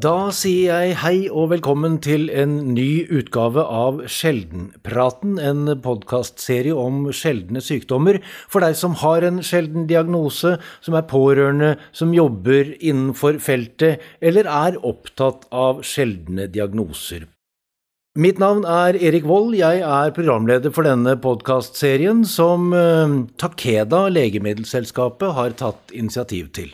Da sier jeg hei og velkommen til en ny utgave av Sjeldenpraten, en podkastserie om sjeldne sykdommer for deg som har en sjelden diagnose, som er pårørende, som jobber innenfor feltet, eller er opptatt av sjeldne diagnoser. Mitt navn er Erik Vold, jeg er programleder for denne podkastserien som eh, Takeda legemiddelselskapet har tatt initiativ til.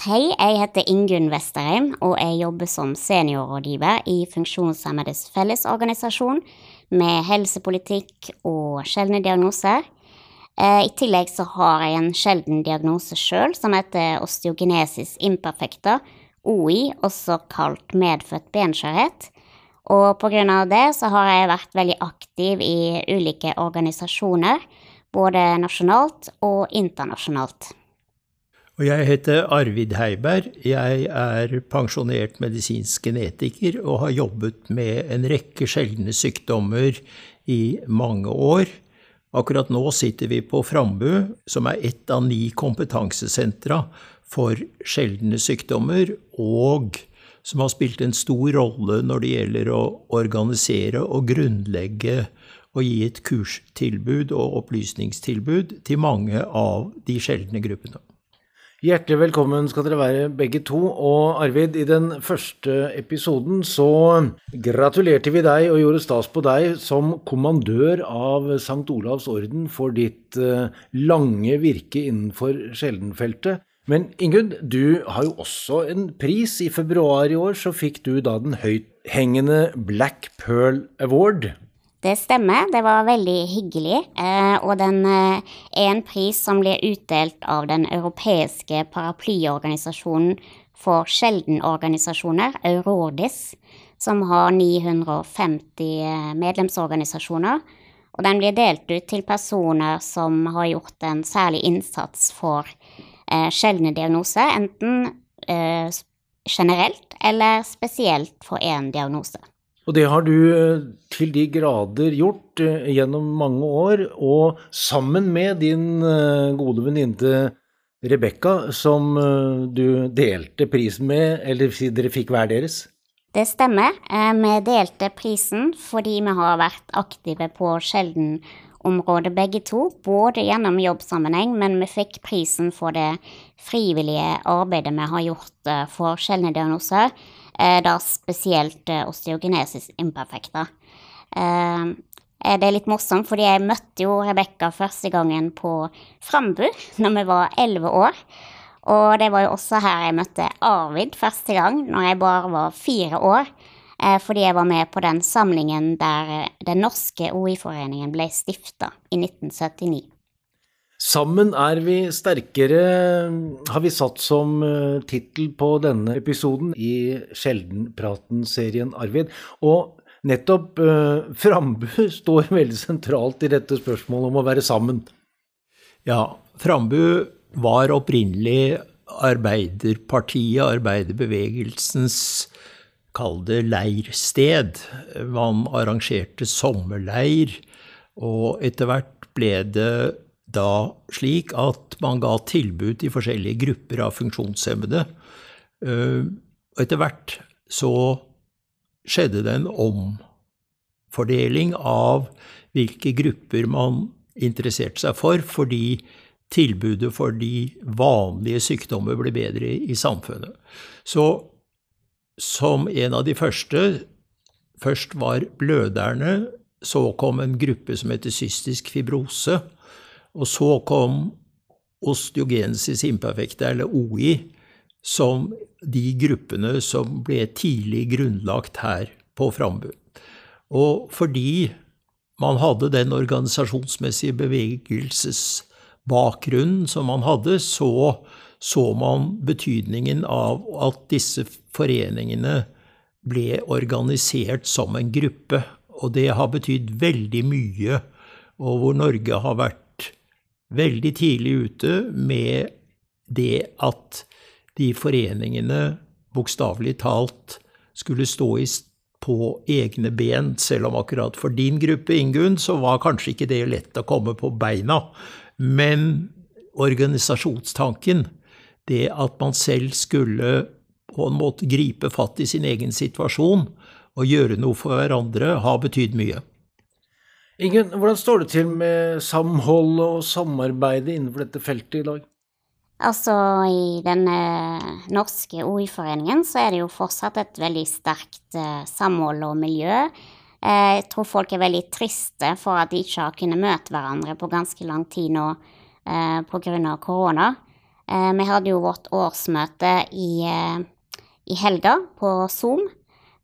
Hei, jeg heter Ingunn Vesterheim, og jeg jobber som seniorrådgiver i Funksjonshemmedes Fellesorganisasjon med helsepolitikk og sjeldne diagnoser. Eh, I tillegg så har jeg en sjelden diagnose sjøl som heter osteogenesis imperfecta, OI, også kalt medfødt benskjørhet. Og på grunn av det så har jeg vært veldig aktiv i ulike organisasjoner, både nasjonalt og internasjonalt. Og jeg heter Arvid Heiberg. Jeg er pensjonert medisinsk genetiker og har jobbet med en rekke sjeldne sykdommer i mange år. Akkurat nå sitter vi på Frambu, som er ett av ni kompetansesentra for sjeldne sykdommer, og som har spilt en stor rolle når det gjelder å organisere og grunnlegge og gi et kurstilbud og opplysningstilbud til mange av de sjeldne gruppene. Hjertelig velkommen skal dere være begge to. Og Arvid, i den første episoden så gratulerte vi deg og gjorde stas på deg som kommandør av St. Olavs orden for ditt eh, lange virke innenfor sjeldenfeltet. Men Ingunn, du har jo også en pris. I februar i år så fikk du da den høythengende Black Pearl Award. Det stemmer, det var veldig hyggelig. Eh, og den er eh, en pris som blir utdelt av den europeiske paraplyorganisasjonen for sjeldenorganisasjoner, Eurordis, som har 950 eh, medlemsorganisasjoner. Og den blir delt ut til personer som har gjort en særlig innsats for sjeldne diagnoser, enten generelt eller spesielt for én diagnose. Og det har du eh, til de grader gjort eh, gjennom mange år, og sammen med din eh, gode venninne Rebekka, som du delte prisen med, eller dere fikk hver deres? Det stemmer. Vi delte prisen fordi vi har vært aktive på sjeldenområdet begge to, både gjennom jobbsammenheng, men vi fikk prisen for det frivillige arbeidet vi har gjort for sjeldne diagnoser da spesielt eh, osteogenesis imperfecta. Eh, det er litt morsomt, fordi jeg møtte jo Rebekka første gangen på Frambu når vi var elleve år. Og det var jo også her jeg møtte Arvid første gang, når jeg bare var fire år. Fordi jeg var med på den samlingen der den norske OI-foreningen ble stifta i 1979. Sammen er vi sterkere, har vi satt som eh, tittel på denne episoden i Sjeldenpraten-serien, Arvid. Og nettopp uh, Frambu står veldig sentralt i dette spørsmålet om å være sammen. Ja, Frambu var opprinnelig Arbeiderpartiet, arbeiderbevegelsens Kall det leirsted. Man arrangerte sommerleir, og etter hvert ble det da slik at man ga tilbud til forskjellige grupper av funksjonshemmede. Eh, og etter hvert så skjedde det en omfordeling av hvilke grupper man interesserte seg for, fordi tilbudet for de vanlige sykdommer ble bedre i samfunnet. Så som en av de første Først var bløderne, så kom en gruppe som heter cystisk fibrose, og så kom osteogenesis imperfecta, eller OI, som de gruppene som ble tidlig grunnlagt her på Frambu. Og fordi man hadde den organisasjonsmessige bevegelsesbakgrunnen som man hadde, så så man betydningen av at disse foreningene ble organisert som en gruppe. Og det har betydd veldig mye, og hvor Norge har vært veldig tidlig ute med det at de foreningene bokstavelig talt skulle stå i, på egne ben, selv om akkurat for din gruppe, Ingunn, så var kanskje ikke det lett å komme på beina. Men organisasjonstanken, det at man selv skulle på en måte gripe fatt i sin egen situasjon og gjøre noe for hverandre, har betydd mye. Ingen, hvordan står det til med samhold og samarbeidet innenfor dette feltet i dag? Altså, i den norske OI-foreningen så er det jo fortsatt et veldig sterkt eh, samhold og miljø. Eh, jeg tror folk er veldig triste for at de ikke har kunnet møte hverandre på ganske lang tid nå eh, pga. korona. Vi hadde jo vårt årsmøte i, i helga på Zoom,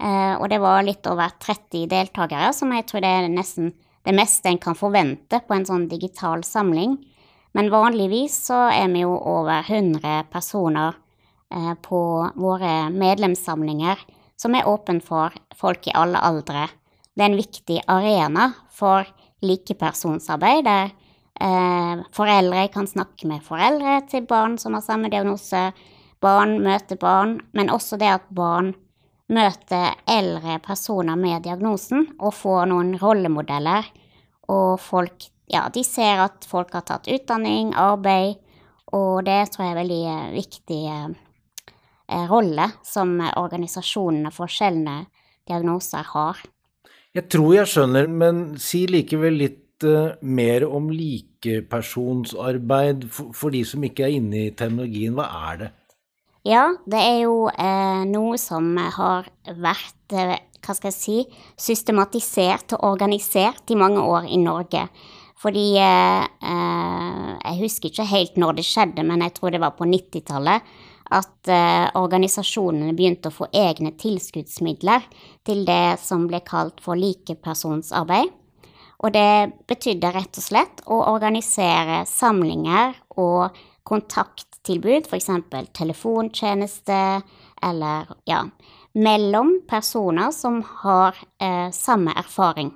og det var litt over 30 deltakere, som jeg tror det er nesten det meste en kan forvente på en sånn digital samling. Men vanligvis så er vi jo over 100 personer eh, på våre medlemssamlinger som er åpen for folk i alle aldre. Det er en viktig arena for likepersonsarbeid, der eh, foreldre kan snakke med foreldre til barn som har samme diagnose, barn møter barn, men også det at barn møter eldre personer med diagnosen og få noen rollemodeller, og folk ja, de ser at folk har tatt utdanning, arbeid, og det tror jeg er veldig eh, viktig eh, rolle som organisasjonene for sjeldne diagnoser har. Jeg tror jeg skjønner, men si likevel litt uh, mer om likepersonsarbeid for, for, de som ikke er inne i terminologien. Hva er det? Ja, det er jo eh, noe som har vært eh, hva skal jeg si, systematisert og organisert i mange år i Norge. Fordi eh, eh, Jeg husker ikke helt når det skjedde, men jeg tror det var på 90-tallet at eh, organisasjonene begynte å få egne tilskuddsmidler til det som ble kalt for likepersonsarbeid. Og det betydde rett og slett å organisere samlinger og kontakttilbud, f.eks. telefontjeneste eller ja, mellom personer som har eh, samme erfaring.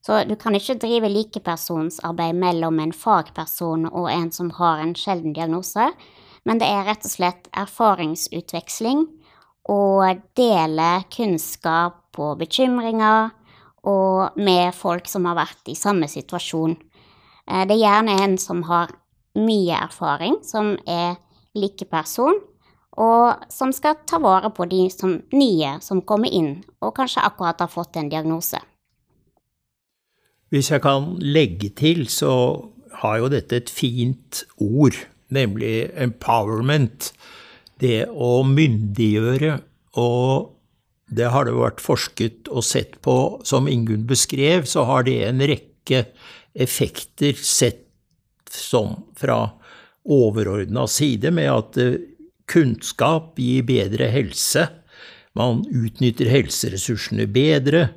Så du kan ikke drive likepersonsarbeid mellom en fagperson og en som har en sjelden diagnose, men det er rett og slett erfaringsutveksling og dele kunnskap og bekymringer og med folk som har vært i samme situasjon. Eh, det er gjerne en som har mye erfaring, som er likeperson, og som skal ta vare på de som, nye som kommer inn og kanskje akkurat har fått en diagnose. Hvis jeg kan legge til, så har jo dette et fint ord, nemlig empowerment. Det å myndiggjøre. Og det har det vært forsket og sett på. Som Ingunn beskrev, så har det en rekke effekter sett som fra overordna side, med at eh, kunnskap gir bedre helse. Man utnytter helseressursene bedre.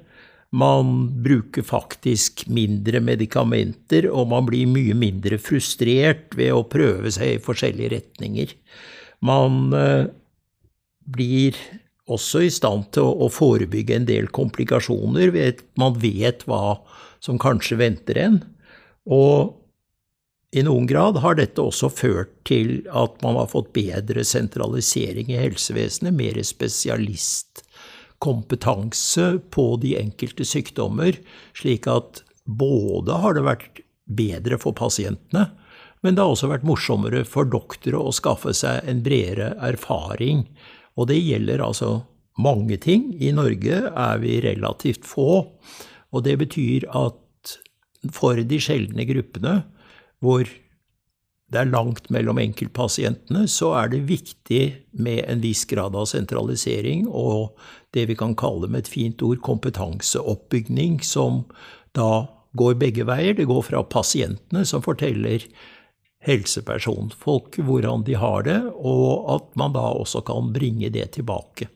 Man bruker faktisk mindre medikamenter, og man blir mye mindre frustrert ved å prøve seg i forskjellige retninger. Man eh, blir også i stand til å, forebygge en del komplikasjoner ved at man vet hva som kanskje venter en. Og i noen grad har dette også ført til at man har fått bedre sentralisering i helsevesenet, mer spesialistkompetanse på de enkelte sykdommer, slik at både har det vært bedre for pasientene, men det har også vært morsommere for doktere å skaffe seg en bredere erfaring. Og det gjelder altså mange ting. I Norge er vi relativt få, og det betyr at for de sjeldne gruppene hvor det er langt mellom enkeltpasientene, så er det viktig med en viss grad av sentralisering og det vi kan kalle med et fint ord kompetanseoppbygning, som da går begge veier. Det går fra pasientene, som forteller helsepersonfolk hvordan de har det, og at man da også kan bringe det tilbake.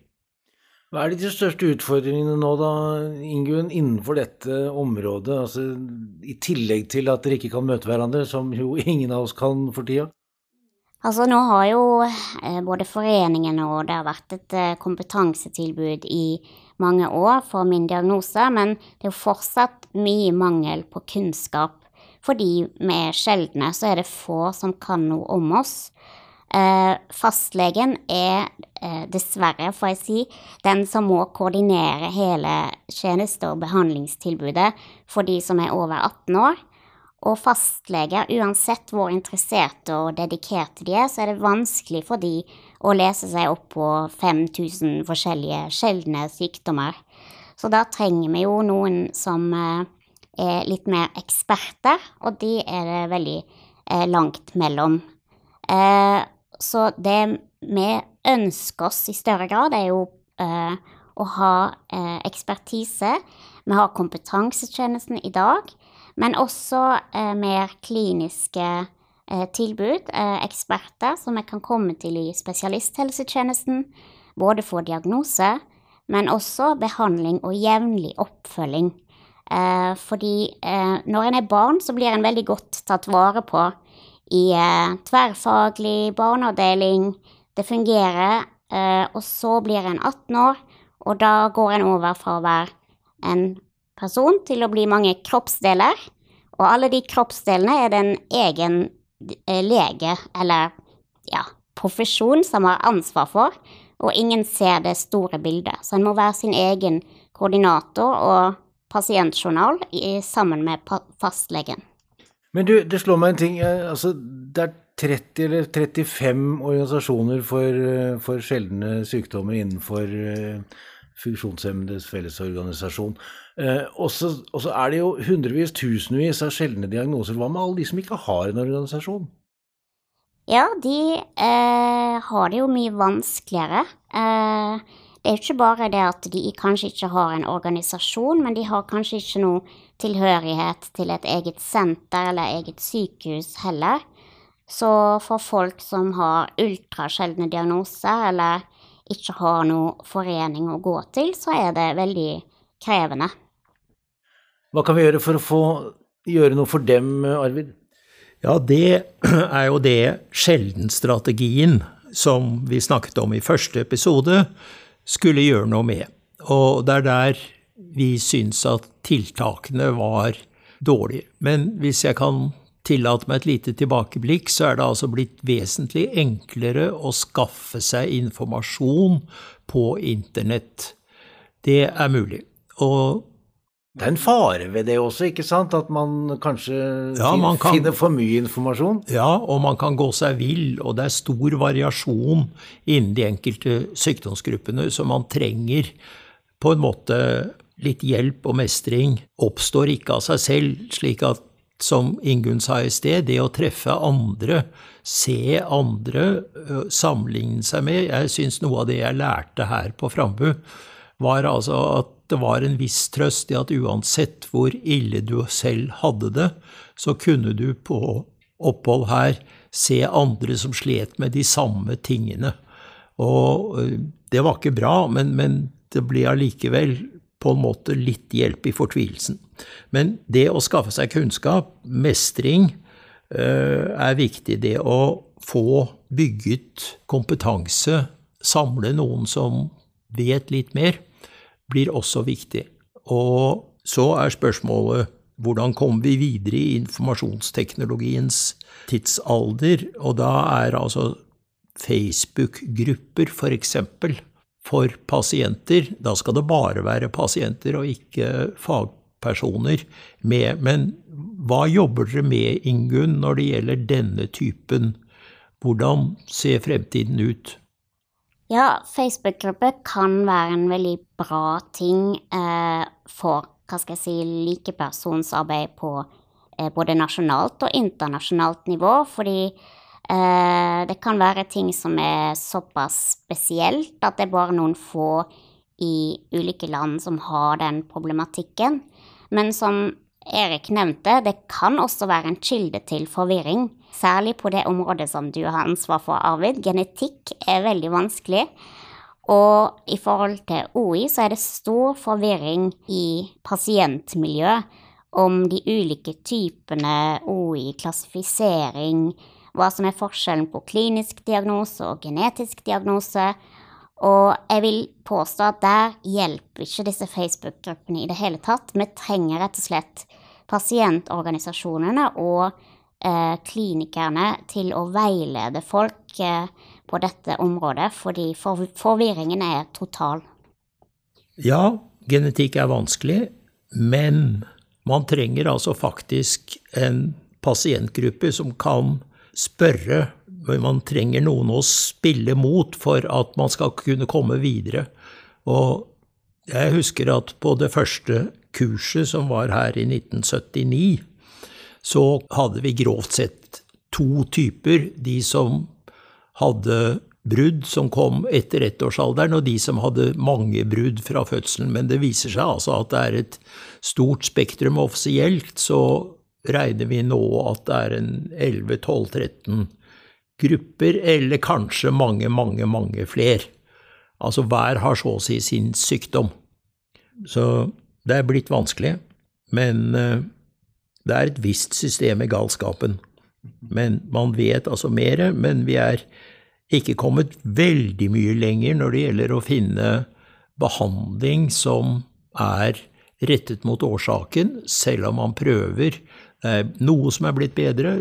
Hva er de største utfordringene nå, da, Ingunn, innenfor dette området? Altså, I tillegg til at dere ikke kan møte hverandre, som jo ingen av oss kan for tida? Altså, nå har jo eh, både foreningen og det har vært et eh, kompetansetilbud i mange år for min diagnose, men det er jo fortsatt mye mangel på kunnskap. Fordi vi er sjeldne, så er det få som kan noe om oss. Eh, fastlegen er eh, dessverre, får jeg si, den som må koordinere hele tjeneste- og behandlingstilbudet for de som er over 18 år. Og fastleger, uansett hvor interesserte og dedikerte de er, så er det vanskelig for de å lese seg opp på 5000 forskjellige sjeldne sykdommer. Så da trenger vi jo noen som eh, er litt mer eksperter, og de er det veldig eh, langt mellom. Eh, så det vi ønsker oss i større grad, er jo å ha ekspertise. Vi har kompetansetjenesten i dag men også eh, mer kliniske eh, tilbud, eh, eksperter som vi kan komme til i spesialisthelsetjenesten, både for diagnose, men også behandling og jevnlig oppfølging. Eh, fordi eh, når en er barn, så blir en veldig godt tatt vare på i eh, tverrfaglig barneavdeling. Det fungerer, og så blir en 18 år, og da går en over fra å være en person til å bli mange kroppsdeler. Og alle de kroppsdelene er det en egen eh, lege eller ja, profesjon som har ansvar for, og ingen ser det store bildet. Så en må være sin egen koordinator og pasientjournal i, sammen med fastlegen. Men du, det slår meg en ting. Eh, altså, det er 30 eller 35 organisasjoner for, eh, for sjeldne sykdommer innenfor Funksjonshemmedes Fellesorganisasjon. Eh, og så er det jo hundrevis, tusenvis av sjeldne diagnoser. Hva med alle de som ikke har en organisasjon? Ja, de eh, har det jo mye vanskeligere. Eh, det er jo ikke bare det at de kanskje ikke har en organisasjon, men de har kanskje ikke noe tilhørighet til et eget senter eller eget sykehus heller. Så for folk som har ultrasjeldne diagnoser eller ikke har noe forening å gå til, så er det veldig krevende. Hva kan vi gjøre for å få gjøre noe for dem, Arvid? Ja, det er jo det sjeldenstrategien som vi snakket om i første episode, skulle gjøre noe med. Og det er der vi syns at tiltakene var dårlige. Men hvis jeg kan tillate meg et lite tilbakeblikk, så er det altså blitt vesentlig enklere å skaffe seg informasjon på internett. Det er mulig. Og det er en fare ved det også, ikke sant? At man kanskje ja, man kan, finner for mye informasjon? Ja, og man kan gå seg vill, og det er stor variasjon innen de enkelte sykdomsgruppene, så man trenger på en måte litt hjelp og mestring. Oppstår ikke av seg selv, slik at som Ingunn sa i sted, det å treffe andre, se andre, sammenligne seg med Jeg syns noe av det jeg lærte her på Frambu, var altså at det var en viss trøst i at uansett hvor ille du selv hadde det, så kunne du på opphold her se andre som slet med de samme tingene. Og det var ikke bra, men, men det ble allikevel på en måte litt hjelp i fortvilelsen. Men det å skaffe seg kunnskap, mestring, øh, er viktig. Det å få bygget kompetanse, samle noen som vet litt mer, blir også viktig. Og så er spørsmålet hvordan kommer vi videre i informasjonsteknologiens tidsalder? Og da er altså Facebook-grupper, f.eks., for, pasienter Da skal det bare være pasienter og ikke fagpersoner med. Men hva jobber dere med, Ingunn, når det gjelder denne typen? Hvordan ser fremtiden ut? Ja, Facebook-gruppe kan være en veldig bra ting eh, for hva skal jeg si, likepersonsarbeid på eh, både nasjonalt og internasjonalt nivå. Fordi det kan være ting som er såpass spesielt at det er bare noen få i ulike land som har den problematikken. Men som Erik nevnte, det kan også være en kilde til forvirring. Særlig på det området som du har ansvar for, Arvid. Genetikk er veldig vanskelig. Og i forhold til OI så er det stor forvirring i pasientmiljøet om de ulike typene OI, klassifisering, hva som er forskjellen på klinisk diagnose og genetisk diagnose. Og jeg vil påstå at der hjelper ikke disse Facebook-gruppene i det hele tatt. Vi trenger rett og slett pasientorganisasjonene og eh, klinikerne til å veilede folk eh, på dette området, fordi for, forvirringen er total. Ja, genetikk er vanskelig, men Man trenger altså faktisk en pasientgruppe som kan spørre. Man trenger noen å spille mot for at man skal kunne komme videre. Og jeg husker at på det første kurset som var her i 1979, så hadde vi grovt sett to typer. De som hadde brudd som kom etter ettårsalderen, og de som hadde mange brudd fra fødselen. Men det viser seg altså at det er et stort spektrum. Offisielt så regner vi nå at det er en 11-12-13 grupper, eller kanskje mange, mange, mange fler. Altså hver har så å si sin sykdom. Så det er blitt vanskelig. Men eh, det er et visst system i galskapen. Men man vet altså mer, men vi er ikke kommet veldig mye lenger når det gjelder å finne behandling som er rettet mot årsaken, selv om man prøver. Er noe som er blitt bedre.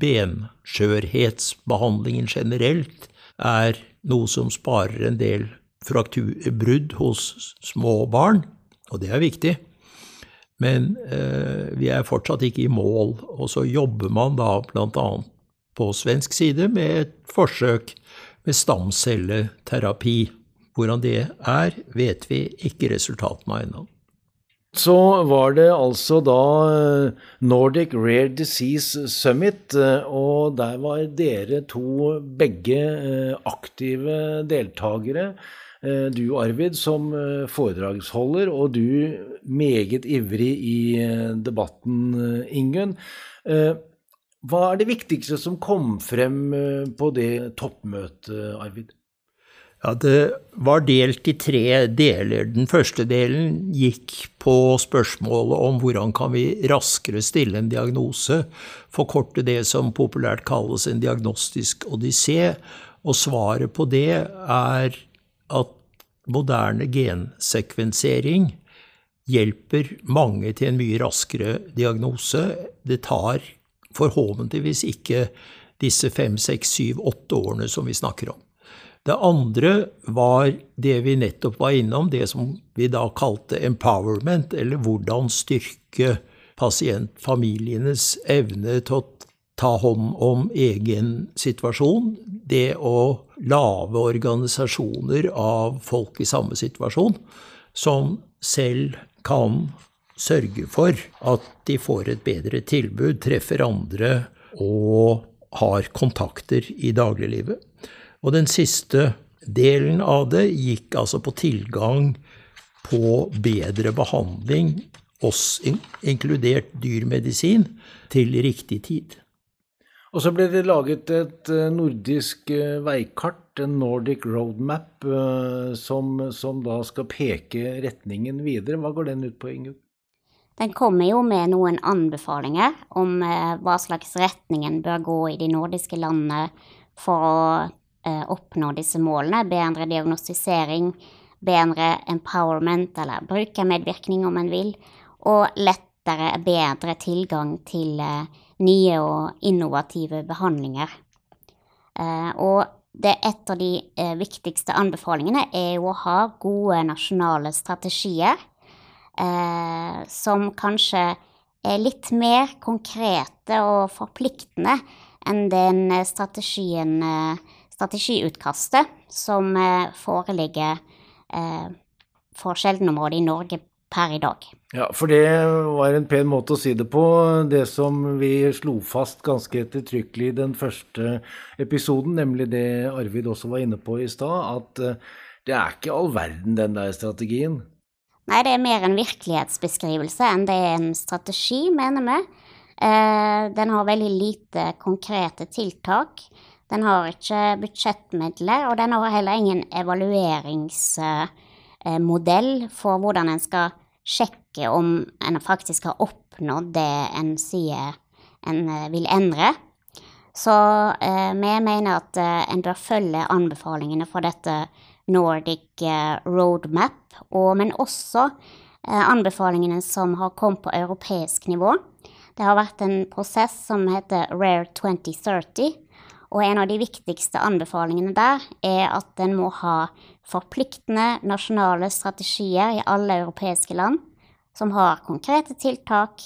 Benskjørhetsbehandlingen generelt er noe som sparer en del brudd hos små barn, og det er viktig. Men eh, vi er fortsatt ikke i mål, og så jobber man da bl.a. på svensk side med et forsøk med stamcelleterapi. Hvordan det er, vet vi ikke resultatene av ennå. Så var det altså da eh, Nordic Rare Disease Summit, eh, og der var dere to begge eh, aktive deltakere. Du Arvid som foredragsholder, og du meget ivrig i debatten, Ingunn. Hva er det viktigste som kom frem på det toppmøtet, Arvid? Ja, Det var delt i tre deler. Den første delen gikk på spørsmålet om hvordan kan vi raskere stille en diagnose, forkorte det som populært kalles en diagnostisk odyssé. Og svaret på det er at moderne gensekvensering hjelper mange til en mye raskere diagnose. Det tar forhåpentligvis ikke disse fem, seks, syv, åtte årene som vi snakker om. Det andre var det vi nettopp var innom, det som vi da kalte empowerment, eller hvordan styrke pasientfamilienes evne til å ta hånd om egen situasjon. Det å lage organisasjoner av folk i samme situasjon, som selv kan sørge for at de får et bedre tilbud, treffer andre og har kontakter i dagliglivet. Og den siste delen av det gikk altså på tilgang på bedre behandling, oss inkludert dyrmedisin, til riktig tid. Og så ble det laget et eh, nordisk eh, veikart, en Nordic Roadmap, eh, som, som da skal peke retningen videre. Hva går den ut på, Ingunn? Den kommer jo med noen anbefalinger om hva slags retning en bør gå i de nordiske landene for å eh, oppnå disse målene. Bedre diagnostisering, bedre empowerment, eller brukermedvirkning om en vil, og lettere, bedre tilgang til eh, nye og innovative behandlinger. Eh, og det, et av de viktigste anbefalingene er jo å ha gode nasjonale strategier som kanskje er litt mer konkrete og forpliktende enn den strategien, eh, strategiutkastet som eh, foreligger eh, for sjeldenområdet i Norge per i dag. Ja, for det var en pen måte å si det på. Det som vi slo fast ganske ettertrykkelig i den første episoden, nemlig det Arvid også var inne på i stad, at det er ikke all verden, den der strategien. Nei, det er mer en virkelighetsbeskrivelse enn det er en strategi, mener vi. Eh, den har veldig lite konkrete tiltak. Den har ikke budsjettmidler, og den har heller ingen evalueringsmodell for hvordan en skal sjekke om en faktisk har oppnådd det en sier en eh, vil endre. Så eh, vi mener at en bør følge anbefalingene for dette Nordic eh, Roadmap, og, men også eh, anbefalingene som har kommet på europeisk nivå. Det har vært en prosess som heter Rare 2030, og en av de viktigste anbefalingene der er at en må ha forpliktende nasjonale strategier i alle europeiske land som har konkrete tiltak,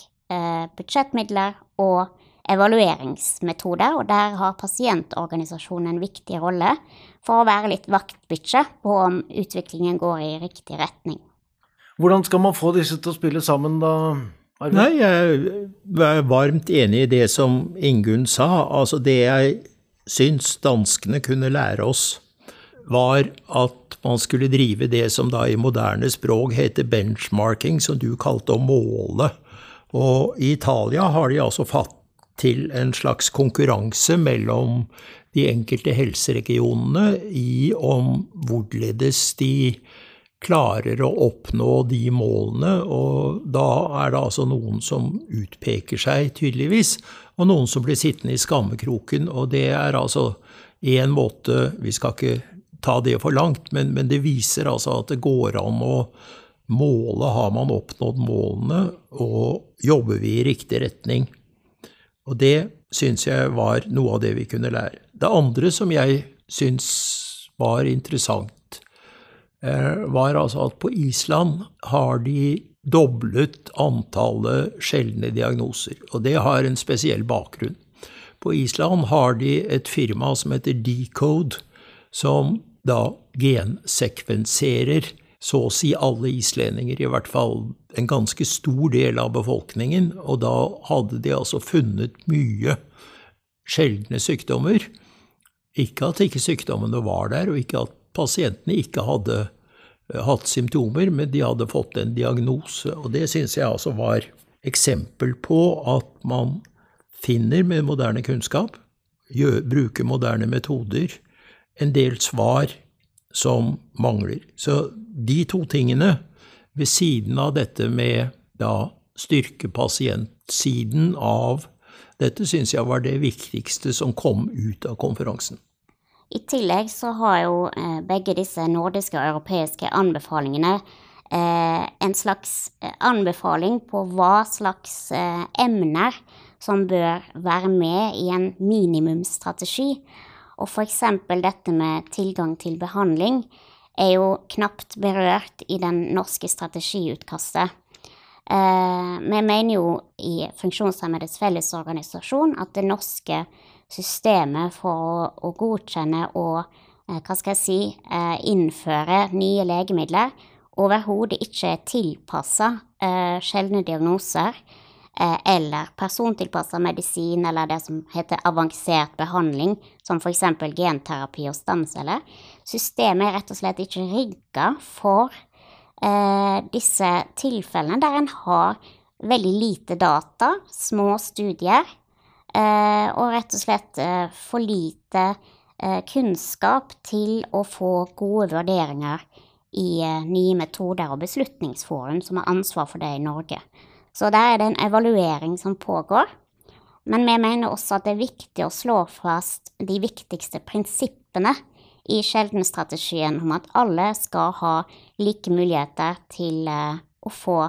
budsjettmidler og evalueringsmetoder, og der har pasientorganisasjonen en viktig rolle for å være litt vaktbikkje på om utviklingen går i riktig retning. Hvordan skal man få disse til å spille sammen, da? Arve? Nei, jeg er varmt enig i det som Ingunn sa. Altså, det jeg syns danskene kunne lære oss, var at man skulle drive det som da i moderne språk heter benchmarking, som du kalte å måle. Og i Italia har de altså fatt til en slags konkurranse mellom de enkelte helseregionene i om hvorledes de klarer å oppnå de målene, og da er det altså noen som utpeker seg, tydeligvis, og noen som blir sittende i skammekroken, og det er altså én måte Vi skal ikke ta det for langt, men, men det viser altså at det går an å måle har man oppnådd målene, og jobber vi i riktig retning. Og det syns jeg var noe av det vi kunne lære. Det andre som jeg syns var interessant, var altså at på Island har de doblet antallet sjeldne diagnoser. Og det har en spesiell bakgrunn. På Island har de et firma som heter Decode, som da gensekvenserer så å si alle islendinger, i hvert fall en ganske stor del av befolkningen, og da hadde de altså funnet mye sjeldne sykdommer. Ikke at ikke sykdommene var der, og ikke at pasientene ikke hadde eh, hatt symptomer, men de hadde fått en diagnose. Og det syns jeg altså var eksempel på at man finner med moderne kunnskap, bruker moderne metoder, en del svar som mangler. Så de to tingene, ved siden av dette med da styrke pasientsiden av dette, syns jeg var det viktigste som kom ut av konferansen. I tillegg så har jo eh, begge disse nordiske og europeiske anbefalingene eh, en slags eh, anbefaling på hva slags emner som bør være med i en minimumsstrategi. Og eksempel dette med tilgang til behandling er jo knapt berørt i den norske strategiutkastet. Vi mener jo i Funksjonshemmedes Fellesorganisasjon at det norske systemet for å, å godkjenne og eh, hva skal jeg si, eh, innføre nye legemidler overhodet ikke er tilpassa eh, sjeldne diagnoser eller persontilpassa medisin, eller det som heter avansert behandling, som f.eks. genterapi og stamceller. Systemet er rett og slett ikke rigga for disse tilfellene der en har veldig lite data, små studier, og rett og slett eh, for lite eh, kunnskap til å få gode vurderinger i eh, nye metoder og Beslutningsforum, som har ansvar for det i Norge. Så der er det en evaluering som pågår. Men vi mener også at det er viktig å slå fast de viktigste prinsippene i sjeldenstrategien om at alle skal ha like muligheter til å få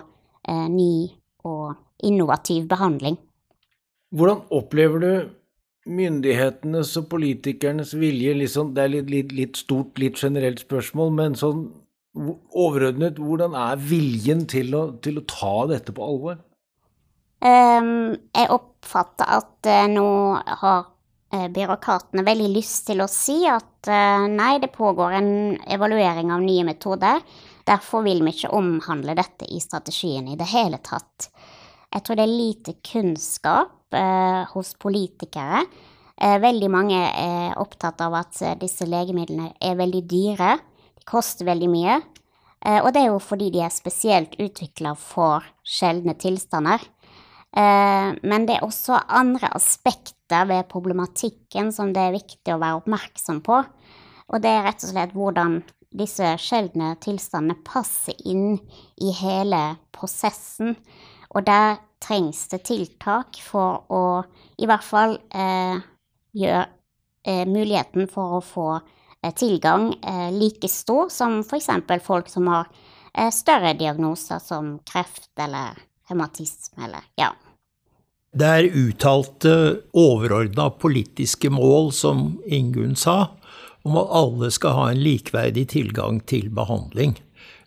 ny og innovativ behandling. Hvordan opplever du myndighetenes og politikernes vilje? Liksom, det er litt, litt, litt stort, litt generelt spørsmål, men sånn overordnet, hvordan er viljen til å, til å ta dette på alvor? Um, jeg oppfatter at uh, nå har uh, byråkratene veldig lyst til å si at uh, nei, det pågår en evaluering av nye metoder. Derfor vil vi ikke omhandle dette i strategien i det hele tatt. Jeg tror det er lite kunnskap hos politikere. veldig mange er opptatt av at disse legemidlene er veldig dyre De koster veldig mye. Eh, og det er jo fordi de er spesielt utvikla for sjeldne tilstander. Eh, men det er også andre aspekter ved problematikken som det er viktig å være oppmerksom på. Og det er rett og slett hvordan disse sjeldne tilstandene passer inn i hele prosessen. Og der trengs det tiltak for å i hvert fall eh, gjøre eh, muligheten for å få Eh, tilgang eh, like stor som f.eks. folk som har eh, større diagnoser som kreft eller hematisme eller ja. Det er uttalte overordna politiske mål, som Ingunn sa, om at alle skal ha en likeverdig tilgang til behandling.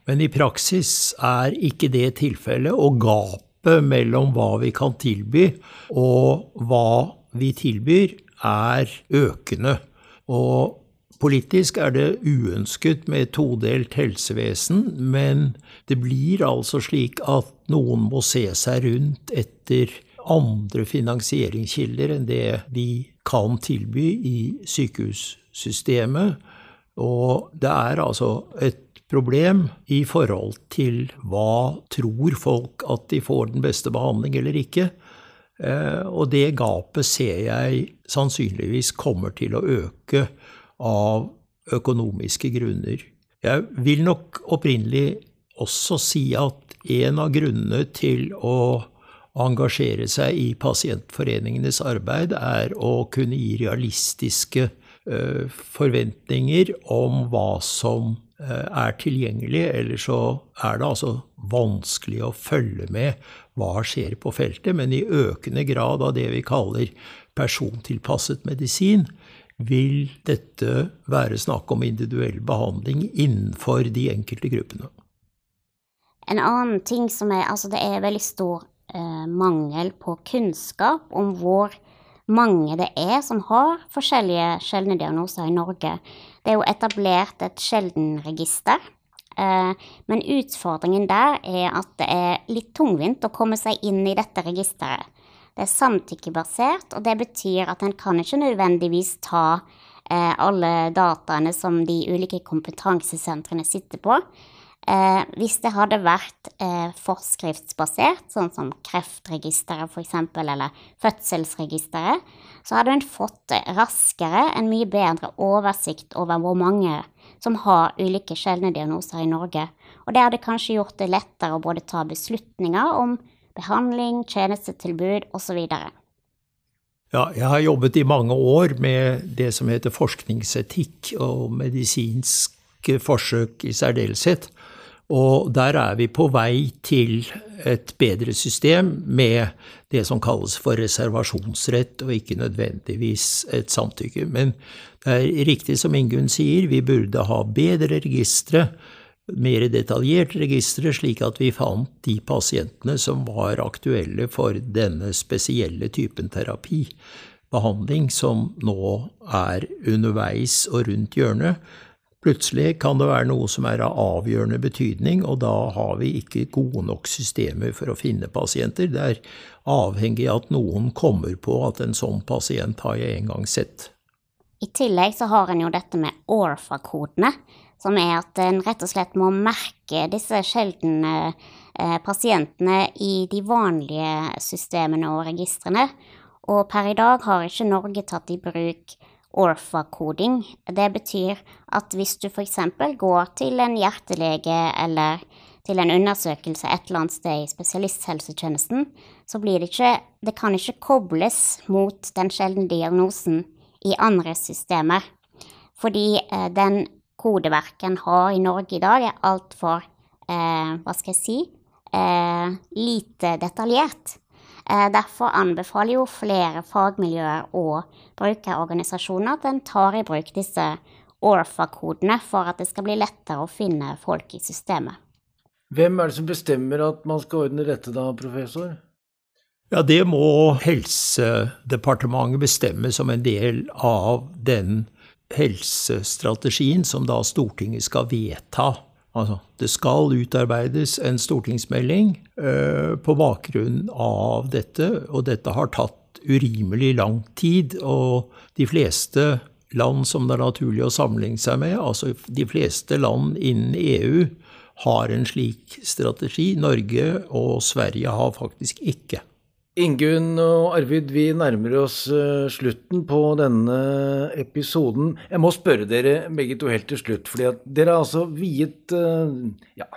Men i praksis er ikke det tilfellet, og gapet gapet mellom hva vi kan tilby, og hva vi tilbyr, er økende. Og politisk er det uønsket med todelt helsevesen, men det blir altså slik at noen må se seg rundt etter andre finansieringskilder enn det vi kan tilby i sykehussystemet. Og det er altså et problem i forhold til hva tror folk at de får den beste behandling eller ikke. Eh, og det gapet ser jeg sannsynligvis kommer til å øke av økonomiske grunner. Jeg vil nok opprinnelig også si at en av grunnene til å engasjere seg i pasientforeningenes arbeid er å kunne gi realistiske forventninger om hva som Eh, er tilgjengelig, eller så er det altså vanskelig å følge med hva skjer på feltet. Men i økende grad av det vi kaller persontilpasset medisin, vil dette være snakk om individuell behandling innenfor de enkelte gruppene. En annen ting som er Altså, det er veldig stor eh, mangel på kunnskap om hvor mange det er som har forskjellige sjeldne diagnoser i Norge. Det er jo etablert et sjeldenregister. Eh, men utfordringen der er at det er litt tungvint å komme seg inn i dette registeret. Det er samtykkebasert, og det betyr at en kan ikke nødvendigvis ta eh, alle dataene som de ulike kompetansesentrene sitter på. Eh, hvis det hadde vært eh, forskriftsbasert, sånn som Kreftregisteret f.eks., eller Fødselsregisteret, så hadde en fått raskere en mye bedre oversikt over hvor mange som har ulike sjeldne diagnoser i Norge. Og det hadde kanskje gjort det lettere å både ta beslutninger om behandling, tjenestetilbud osv. Ja, jeg har jobbet i mange år med det som heter forskningsetikk og medisinske forsøk i særdeleshet. Og der er vi på vei til et bedre system med det som kalles for reservasjonsrett, og ikke nødvendigvis et samtykke. Men det er riktig som Ingunn sier, vi burde ha bedre registre, mer detaljerte registre, slik at vi fant de pasientene som var aktuelle for denne spesielle typen terapi. Behandling som nå er underveis og rundt hjørnet, Plutselig kan det være noe som er av avgjørende betydning, og da har vi ikke gode nok systemer for å finne pasienter. Det er avhengig av at noen kommer på at en sånn pasient har jeg en gang sett. I tillegg så har en jo dette med ORFA-kodene, som er at en rett og slett må merke disse sjeldne eh, pasientene i de vanlige systemene og registrene. Og per i dag har ikke Norge tatt i bruk Orfa-koding. Det betyr at hvis du f.eks. går til en hjertelege eller til en undersøkelse et eller annet sted i spesialisthelsetjenesten, så blir det ikke Det kan ikke kobles mot den sjeldne diagnosen i andre systemer. Fordi eh, den kodeverken har i Norge i dag, er altfor eh, Hva skal jeg si eh, lite detaljert. Eh, derfor anbefaler jo flere fagmiljøer og brukerorganisasjoner at en tar i bruk disse ORFA-kodene for at det skal bli lettere å finne folk i systemet. Hvem er det som bestemmer at man skal ordne dette da, professor? Ja, Det må Helsedepartementet bestemme som en del av den helsestrategien som da Stortinget skal vedta Altså, det skal utarbeides en stortingsmelding uh, på bakgrunn av dette, og dette har tatt urimelig lang tid. Og de fleste land som det er naturlig å sammenligne seg med, altså de fleste land innen EU, har en slik strategi. Norge og Sverige har faktisk ikke. Ingunn og Arvid, vi nærmer oss eh, slutten på denne episoden. Jeg må spørre dere begge to helt til slutt, fordi dere har altså viet eh, ja,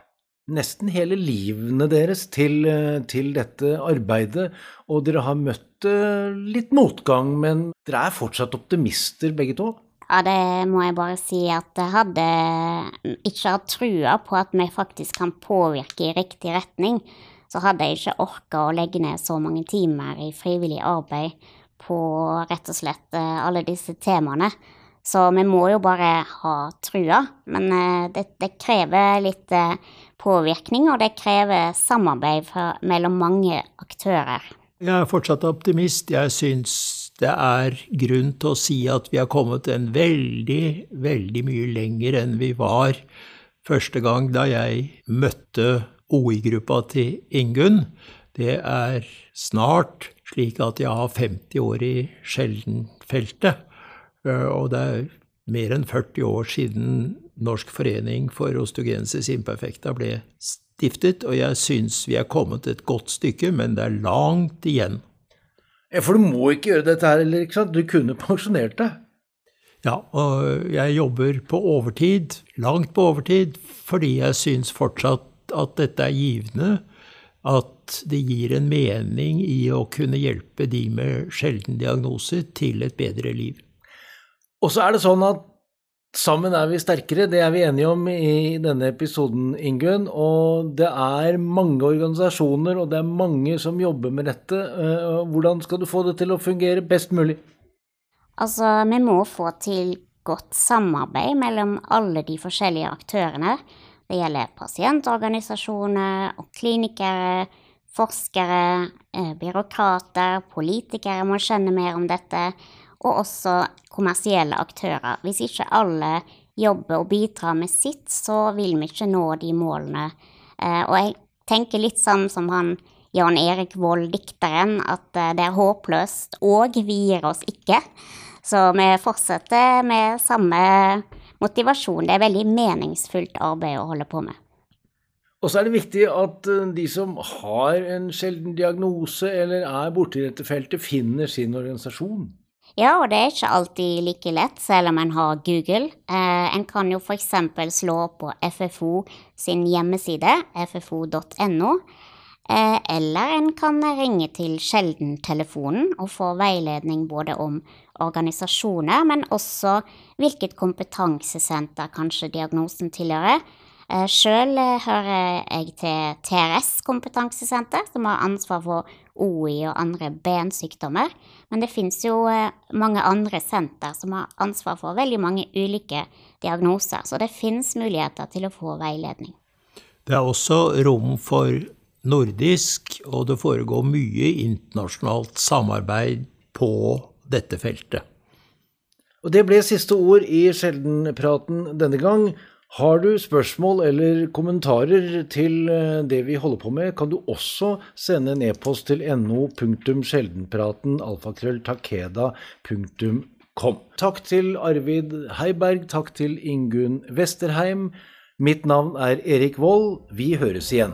nesten hele livene deres til, eh, til, dette arbeidet, og dere har møtt litt motgang, men dere er fortsatt optimister begge to? Ja, det må jeg bare si at jeg hadde ikke hatt trua på at vi faktisk kan påvirke i riktig retning så hadde jeg ikke orka å legge ned så mange timer i frivillig arbeid på rett og slett eh, alle disse temaene. Så vi må jo bare ha trua. Men eh, det, det krever litt eh, påvirkning, og det krever samarbeid mellom mange aktører. Jeg er fortsatt optimist. Jeg syns det er grunn til å si at vi har kommet en veldig, veldig mye lenger enn vi var første gang da jeg møtte OI-gruppa til Ingunn. Det er snart slik at jeg har 50 år i sjeldenfeltet. Eh, og det er mer enn 40 år siden Norsk forening for osteogenesis imperfecta ble stiftet, og jeg syns vi er kommet et godt stykke, men det er langt igjen. Ja, For du må ikke gjøre dette her, eller ikke sant? Du kunne pensjonert deg? Ja, og jeg jobber på overtid, langt på overtid, fordi jeg syns fortsatt at dette er givende. At det gir en mening i å kunne hjelpe de med sjelden diagnose til et bedre liv. Og så er det sånn at Sammen er vi sterkere, det er vi enige om i denne episoden, Ingunn. Og det er mange organisasjoner, og det er mange som jobber med dette. Eh, hvordan skal du få det til å fungere best mulig? Altså, vi må få til godt samarbeid mellom alle de forskjellige aktørene. Det gjelder pasientorganisasjoner og klinikere, forskere, eh, byråkrater, politikere må skjønne mer om dette og også kommersielle aktører. Hvis ikke alle jobber og bidrar med sitt, så vil vi ikke nå de målene. Eh, og jeg tenker litt sånn som han Jan Erik Vold, dikteren, at eh, det er håpløst, og vi gir oss ikke. Så vi fortsetter med samme motivasjon. Det er veldig meningsfullt arbeid å holde på med. Og så er det viktig at eh, de som har en sjelden diagnose eller er borti dette feltet, finner sin organisasjon. Ja, og det er ikke alltid like lett, selv om en har Google. Eh, en kan jo f.eks. slå på FFO sin hjemmeside, ffo.no. Eh, eller en kan ringe til Sjeldentelefonen og få veiledning både om organisasjoner, men også hvilket kompetansesenter kanskje diagnosen tilhører. Eh, Sjøl hører jeg til TRS kompetansesenter, som har ansvar for OI og andre bensykdommer. Men det fins jo eh, mange andre senter som har ansvar for veldig mange ulike diagnoser, så det fins muligheter til å få veiledning. Det er også rom for nordisk, og det foregår mye internasjonalt samarbeid på dette feltet. Og Det ble siste ord i Sjeldenpraten denne gang. Har du spørsmål eller kommentarer til eh, det vi holder på med, kan du også sende en e-post til no.sjeldenpraten. Takk til Arvid Heiberg, takk til Ingunn Westerheim. Mitt navn er Erik Vold. Vi høres igjen.